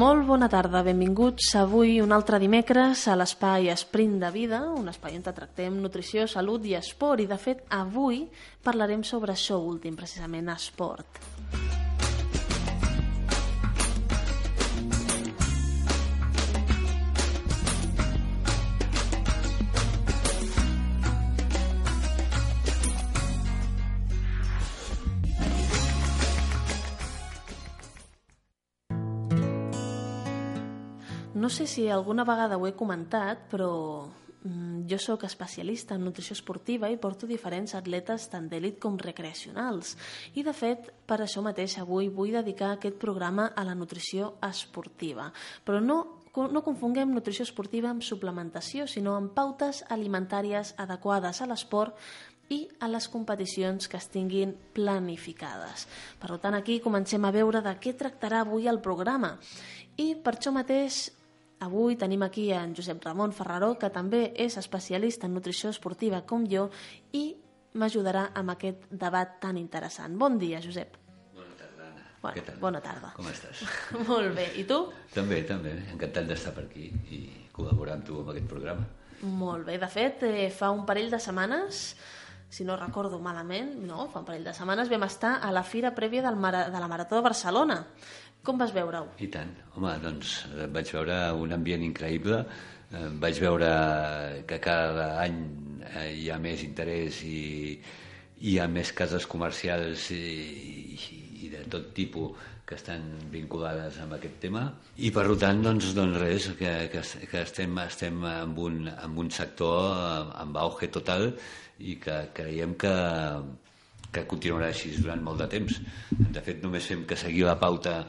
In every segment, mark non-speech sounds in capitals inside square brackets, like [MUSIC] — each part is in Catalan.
Molt bona tarda, benvinguts avui un altre dimecres a l'espai Sprint de Vida, un espai on tractem nutrició, salut i esport i de fet avui parlarem sobre això últim, precisament esport. No sé si alguna vegada ho he comentat, però mm, jo sóc especialista en nutrició esportiva i porto diferents atletes tant d'elit com recreacionals. I, de fet, per això mateix avui vull dedicar aquest programa a la nutrició esportiva. Però no no confonguem nutrició esportiva amb suplementació, sinó amb pautes alimentàries adequades a l'esport i a les competicions que es tinguin planificades. Per tant, aquí comencem a veure de què tractarà avui el programa. I per això mateix Avui tenim aquí en Josep Ramon Ferraró, que també és especialista en nutrició esportiva com jo i m'ajudarà amb aquest debat tan interessant. Bon dia, Josep. Bona tarda, Anna. Bona, Què tal? bona tarda. Com estàs? [LAUGHS] Molt bé. I tu? també, també. Encantat d'estar per aquí i col·laborar amb tu amb aquest programa. Molt bé. De fet, eh, fa un parell de setmanes, si no recordo malament, no, fa un parell de setmanes vam estar a la fira prèvia del Mara, de la Marató de Barcelona. Com vas veure-ho? I tant. Home, doncs eh, vaig veure un ambient increïble, eh, vaig veure que cada any eh, hi ha més interès i hi ha més cases comercials i, i, de tot tipus que estan vinculades amb aquest tema i per tant doncs, doncs res que, que, que estem, estem en, un, en un sector amb auge total i que creiem que, que continuarà així durant molt de temps. De fet, només fem que seguir la pauta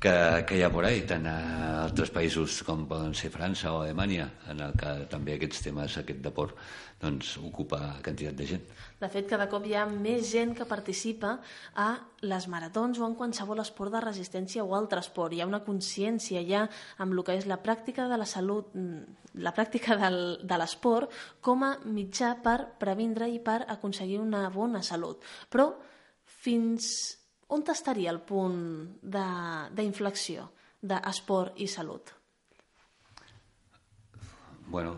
que, que hi ha por ahí, tant a altres països com poden ser França o Alemanya, en el que també aquests temes, aquest deport, doncs, ocupa quantitat de gent. De fet, cada cop hi ha més gent que participa a les maratons o en qualsevol esport de resistència o altre esport. Hi ha una consciència ja amb el que és la pràctica de la salut, mm, la pràctica del, de l'esport com a mitjà per previndre i per aconseguir una bona salut. Però fins on estaria el punt d'inflexió d'esport i salut? Bueno,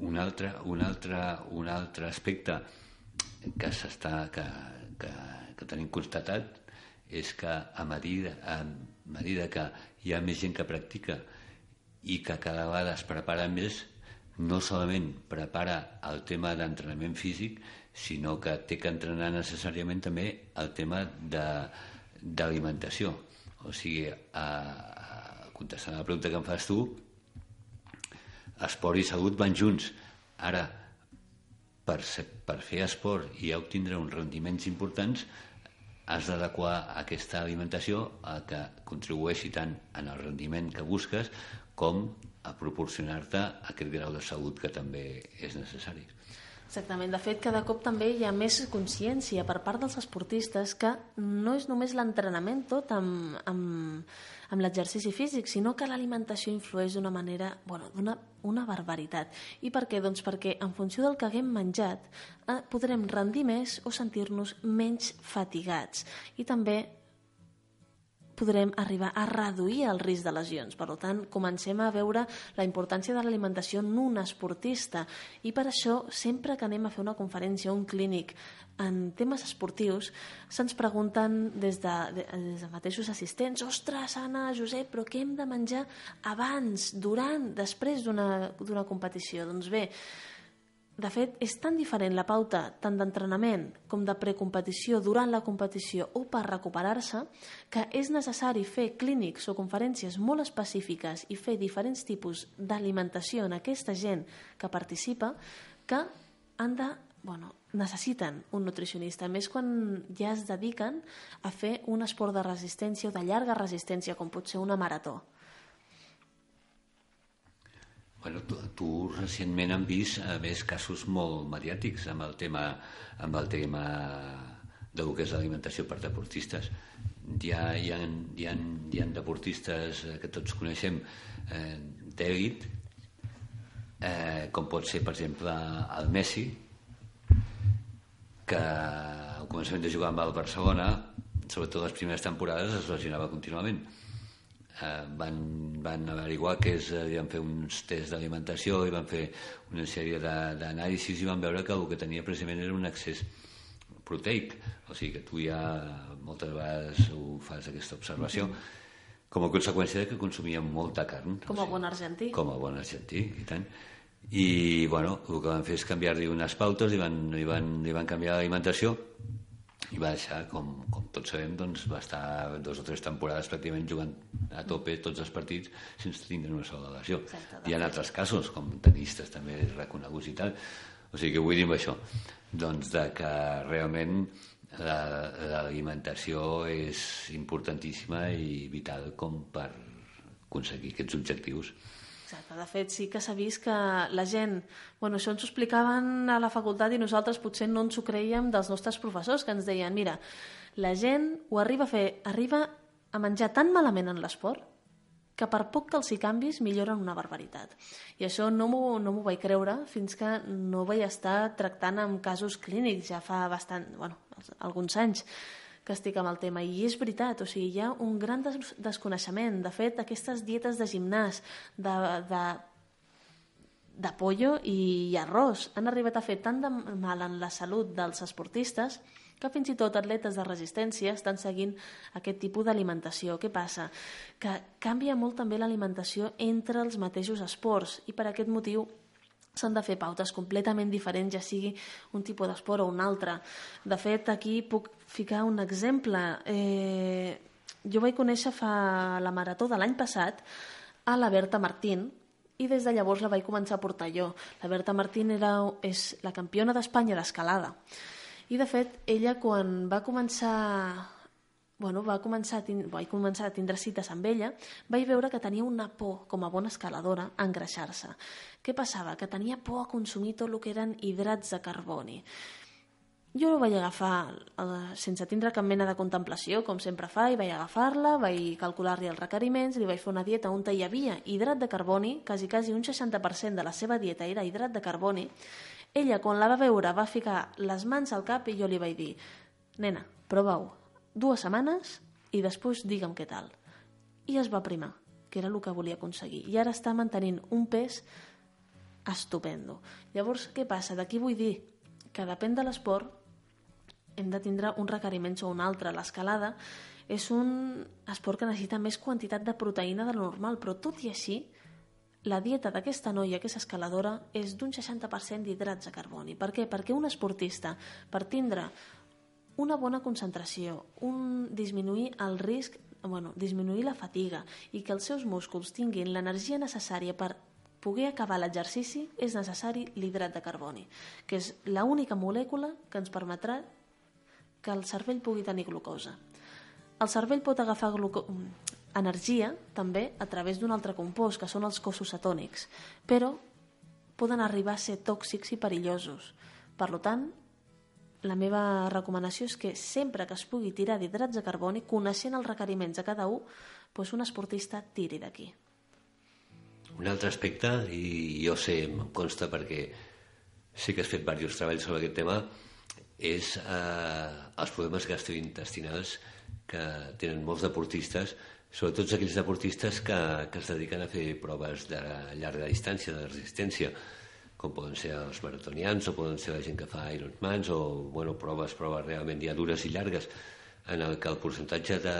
un altre, un altre, un altre aspecte que que, que, que tenim constatat és que a medida, a medida que hi ha més gent que practica i que cada vegada es prepara més, no solament prepara el tema d'entrenament físic, sinó que té que entrenar necessàriament també el tema d'alimentació. O sigui, a, a, contestant la pregunta que em fas tu, esport i salut van junts. Ara, per, ser, per fer esport i obtindre uns rendiments importants, has d'adequar aquesta alimentació a que contribueixi tant en el rendiment que busques com a proporcionar-te aquest grau de salut que també és necessari. Exactament. De fet, cada cop també hi ha més consciència per part dels esportistes que no és només l'entrenament tot amb, amb, amb l'exercici físic, sinó que l'alimentació influeix d'una manera, bueno, d'una una barbaritat. I per què? Doncs perquè en funció del que haguem menjat eh, podrem rendir més o sentir-nos menys fatigats. I també podrem arribar a reduir el risc de lesions. Per tant, comencem a veure la importància de l'alimentació en un esportista i per això, sempre que anem a fer una conferència o un clínic en temes esportius, se'ns pregunten des de, des de mateixos assistents ostres, Anna, Josep, però què hem de menjar abans, durant, després d'una competició? Doncs bé, de fet, és tan diferent la pauta tant d'entrenament com de precompetició durant la competició o per recuperar-se que és necessari fer clínics o conferències molt específiques i fer diferents tipus d'alimentació en aquesta gent que participa que han de, bueno, necessiten un nutricionista, més quan ja es dediquen a fer un esport de resistència o de llarga resistència, com pot ser una marató. Bueno, tu, tu recentment han vist a més casos molt mediàtics amb el tema amb el tema de lo que és l'alimentació per deportistes. Hi ha, hi, ha, hi, ha, hi ha deportistes que tots coneixem eh, d'èlit, eh, com pot ser, per exemple, el Messi, que al començament de jugar amb el Barcelona, sobretot les primeres temporades, es lesionava contínuament eh, van, van averiguar que és, eh, van fer uns tests d'alimentació i van fer una sèrie d'anàlisis i van veure que el que tenia precisament era un excés proteic, o sigui que tu ja moltes vegades ho fas aquesta observació, com a conseqüència de que consumíem molta carn. Com a bon argentí. Com a bon argentí, i tant. I, bueno, el que van fer és canviar-li unes pautes i van, i van, i van canviar l'alimentació i va deixar, com, com tots sabem, doncs, va estar dos o tres temporades pràcticament jugant a tope tots els partits sense tindre una sola lesió. Exacte, Hi ha altres casos, com tenistes també reconeguts i tal. O sigui que vull dir amb això, doncs de que realment l'alimentació és importantíssima i vital com per aconseguir aquests objectius. Exacte. De fet, sí que s'ha vist que la gent... Bueno, això ens ho explicaven a la facultat i nosaltres potser no ens ho creiem dels nostres professors, que ens deien, mira, la gent ho arriba a fer, arriba a menjar tan malament en l'esport que per poc que els hi canvis milloren una barbaritat. I això no m'ho no vaig creure fins que no vaig estar tractant amb casos clínics ja fa bastant, bueno, alguns anys que estic amb el tema. I és veritat, o sigui, hi ha un gran des desconeixement. De fet, aquestes dietes de gimnàs, de, de, de pollo i arròs han arribat a fer tant de mal en la salut dels esportistes que fins i tot atletes de resistència estan seguint aquest tipus d'alimentació. Què passa? Que canvia molt també l'alimentació entre els mateixos esports i per aquest motiu s'han de fer pautes completament diferents, ja sigui un tipus d'esport o un altre. De fet, aquí puc ficar un exemple. Eh, jo vaig conèixer fa la marató de l'any passat a la Berta Martín, i des de llavors la vaig començar a portar jo. La Berta Martín era, és la campiona d'Espanya d'escalada. I, de fet, ella, quan va començar bueno, va començar a vaig començar a tindre cites amb ella, vaig veure que tenia una por, com a bona escaladora, a engreixar-se. Què passava? Que tenia por a consumir tot el que eren hidrats de carboni. Jo ho vaig agafar eh, sense tindre cap mena de contemplació, com sempre fa, i vaig agafar-la, vaig calcular-li els requeriments, li vaig fer una dieta on hi havia hidrat de carboni, quasi, quasi un 60% de la seva dieta era hidrat de carboni, ella, quan la va veure, va ficar les mans al cap i jo li vaig dir «Nena, prova-ho, dues setmanes i després digue'm què tal». I es va primar, que era el que volia aconseguir. I ara està mantenint un pes estupendo. Llavors, què passa? D'aquí vull dir que depèn de l'esport hem de tindre un requeriment o un altre. L'escalada és un esport que necessita més quantitat de proteïna de lo normal, però tot i així la dieta d'aquesta noia, que és escaladora, és d'un 60% d'hidrats de carboni. Per què? Perquè un esportista, per tindre una bona concentració, un disminuir el risc, bueno, disminuir la fatiga i que els seus músculs tinguin l'energia necessària per poder acabar l'exercici és necessari l'hidrat de carboni, que és l'única molècula que ens permetrà que el cervell pugui tenir glucosa. El cervell pot agafar gluco energia també a través d'un altre compost, que són els cossos atònics, però poden arribar a ser tòxics i perillosos. Per tant, la meva recomanació és que sempre que es pugui tirar d'hidrats de carboni, coneixent els requeriments de cada un, doncs un esportista tiri d'aquí. Un altre aspecte, i jo sé, em consta perquè sí que has fet diversos treballs sobre aquest tema, és eh, els problemes gastrointestinals que tenen molts deportistes sobretot aquells deportistes que, que es dediquen a fer proves de llarga distància, de resistència, com poden ser els maratonians o poden ser la gent que fa Ironmans o bueno, proves, proves realment ja dures i llargues en el que el percentatge de,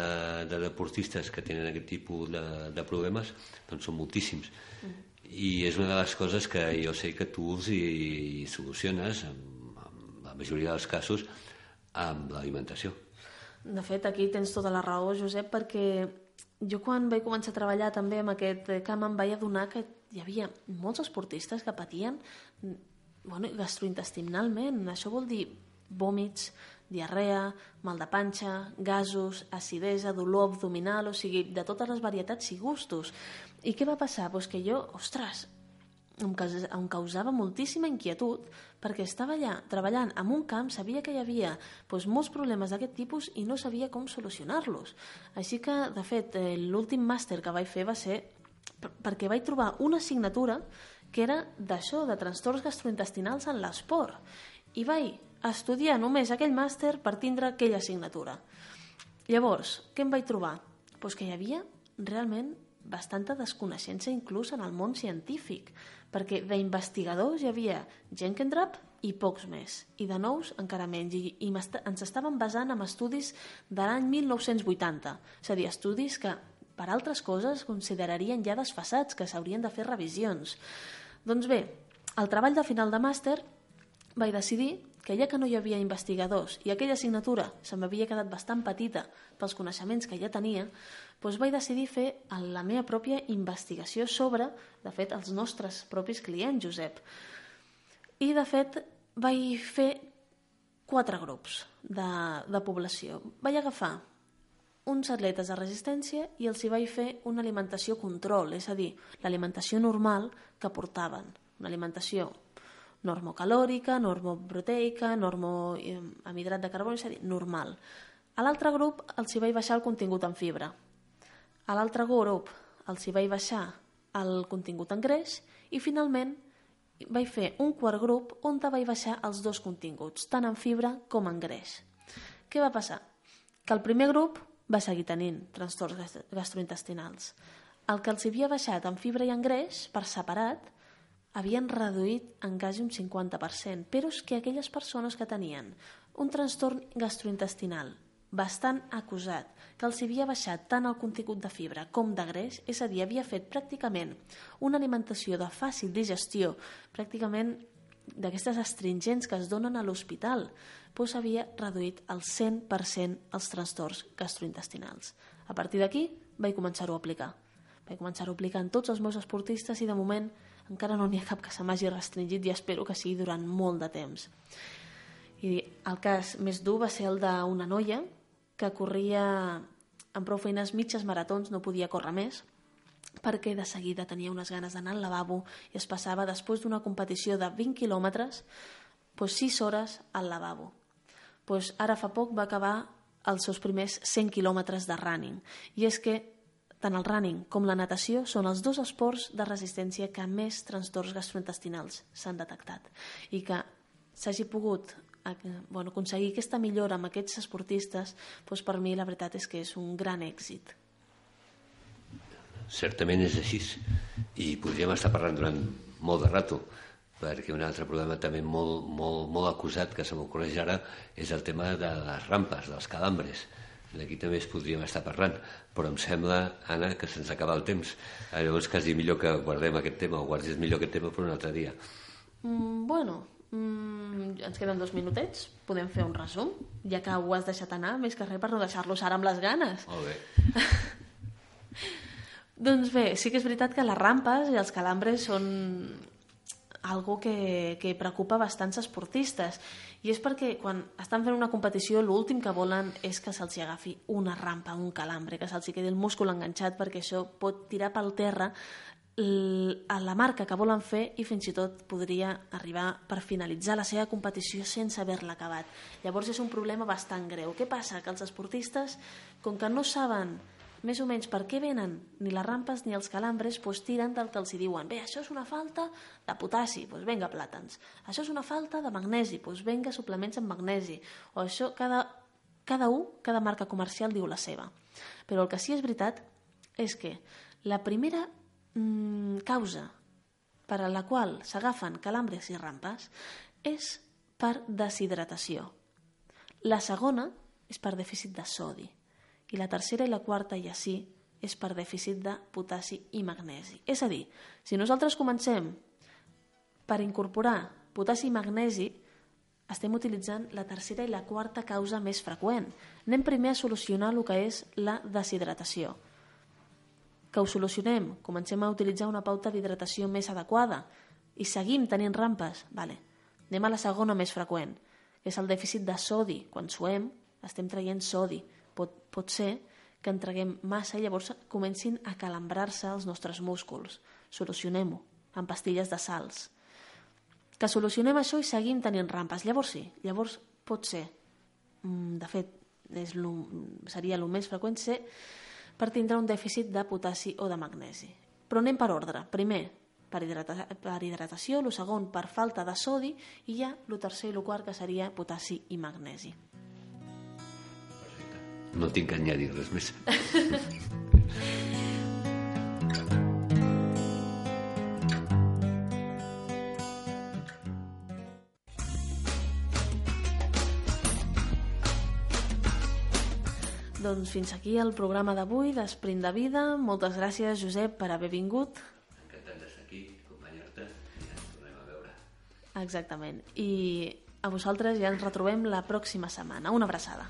de deportistes que tenen aquest tipus de, de problemes doncs són moltíssims. Mm. I és una de les coses que jo sé que tu us hi, hi soluciones, en, en la majoria dels casos, amb l'alimentació. De fet, aquí tens tota la raó, Josep, perquè jo quan vaig començar a treballar també amb aquest camp em vaig adonar que hi havia molts esportistes que patien bueno, gastrointestinalment. Això vol dir vòmits, diarrea, mal de panxa, gasos, acidesa, dolor abdominal, o sigui, de totes les varietats i gustos. I què va passar? Pues que jo, ostres, em causava moltíssima inquietud perquè estava allà treballant en un camp, sabia que hi havia doncs, molts problemes d'aquest tipus i no sabia com solucionar-los. Així que, de fet, eh, l'últim màster que vaig fer va ser perquè vaig trobar una assignatura que era d'això, de trastorns gastrointestinals en l'esport. I vaig estudiar només aquell màster per tindre aquella assignatura. Llavors, què em vaig trobar? Pues que hi havia realment bastanta desconeixença inclús en el món científic, perquè d'investigadors hi havia Jenkendrap i pocs més, i de nous encara menys, i, i ens estaven basant en estudis de l'any 1980, és a dir, estudis que per altres coses considerarien ja desfassats, que s'haurien de fer revisions. Doncs bé, al treball de final de màster vaig decidir que ja que no hi havia investigadors i aquella assignatura se m'havia quedat bastant petita pels coneixements que ja tenia, doncs vaig decidir fer la meva pròpia investigació sobre, de fet, els nostres propis clients, Josep. I, de fet, vaig fer quatre grups de, de població. Vaig agafar uns atletes de resistència i els hi vaig fer una alimentació control, és a dir, l'alimentació normal que portaven, una alimentació normocalòrica, normoproteica, normo amb hidrat de carboni, és a dir, normal. A l'altre grup els hi vaig baixar el contingut en fibra. A l'altre grup els hi vaig baixar el contingut en greix i finalment vaig fer un quart grup on vaig baixar els dos continguts, tant en fibra com en greix. Què va passar? Que el primer grup va seguir tenint trastorns gastrointestinals. El que els havia baixat en fibra i en greix, per separat, havien reduït en quasi un 50%, però és que aquelles persones que tenien un trastorn gastrointestinal bastant acusat, que els havia baixat tant el contingut de fibra com de greix, és a dir, havia fet pràcticament una alimentació de fàcil digestió, pràcticament d'aquestes astringents que es donen a l'hospital, doncs havia reduït el 100% els trastorns gastrointestinals. A partir d'aquí vaig començar-ho a aplicar. Vaig començar-ho a aplicar en tots els meus esportistes i de moment encara no n'hi ha cap que se m'hagi restringit i espero que sigui durant molt de temps. I el cas més dur va ser el d'una noia que corria amb prou feines mitges maratons, no podia córrer més, perquè de seguida tenia unes ganes d'anar al lavabo i es passava, després d'una competició de 20 quilòmetres, doncs 6 hores al lavabo. Doncs ara fa poc va acabar els seus primers 100 quilòmetres de running. I és que tant el running com la natació són els dos esports de resistència que més trastorns gastrointestinals s'han detectat i que s'hagi pogut eh, bueno, aconseguir aquesta millora amb aquests esportistes, doncs per mi la veritat és que és un gran èxit. Certament és així i podríem estar parlant durant molt de rato perquè un altre problema també molt, molt, molt acusat que se m'ocorreix ara és el tema de les rampes, dels calambres d'aquí també es podríem estar parlant, però em sembla, Anna, que se'ns acaba el temps. Llavors quasi millor que guardem aquest tema, o guardis millor aquest tema per un altre dia. Mm, bueno, mm, ens queden dos minutets, podem fer un resum, ja que ho has deixat anar, més que res per no deixar-los ara amb les ganes. Molt bé. [LAUGHS] doncs bé, sí que és veritat que les rampes i els calambres són algo que, que preocupa bastants esportistes i és perquè quan estan fent una competició l'últim que volen és que se'ls agafi una rampa, un calambre, que se'ls quedi el múscul enganxat perquè això pot tirar pel terra a la marca que volen fer i fins i tot podria arribar per finalitzar la seva competició sense haver-la acabat. Llavors és un problema bastant greu. Què passa? Que els esportistes, com que no saben més o menys per què venen ni les rampes ni els calambres pues, tiren del que els hi diuen. Bé, això és una falta de potassi, doncs venga plàtans. Això és una falta de magnesi, doncs venga suplements amb magnesi. O això cada, cada un, cada marca comercial diu la seva. Però el que sí és veritat és que la primera mmm, causa per a la qual s'agafen calambres i rampes és per deshidratació. La segona és per dèficit de sodi i la tercera i la quarta, i així, és per dèficit de potassi i magnesi. És a dir, si nosaltres comencem per incorporar potassi i magnesi, estem utilitzant la tercera i la quarta causa més freqüent. Anem primer a solucionar el que és la deshidratació. Que ho solucionem, comencem a utilitzar una pauta d'hidratació més adequada i seguim tenint rampes, vale. anem a la segona més freqüent, que és el dèficit de sodi. Quan suem, estem traient sodi pot, pot ser que entreguem massa i llavors comencin a calambrar-se els nostres músculs. Solucionem-ho amb pastilles de salts. Que solucionem això i seguim tenint rampes. Llavors sí, llavors pot ser, mm, de fet, és lo, seria el més freqüent ser per tindre un dèficit de potassi o de magnesi. Però anem per ordre. Primer, per, hidrata per hidratació, el segon per falta de sodi i ja el tercer i el quart que seria potassi i magnesi. No tinc que añadir res més. [LAUGHS] Doncs fins aquí el programa d'avui d'Esprint de Vida. Moltes gràcies, Josep, per haver vingut. Encantat d'estar aquí, acompanyar-te ens tornem a veure. Exactament. I a vosaltres ja ens retrobem la pròxima setmana. Una abraçada.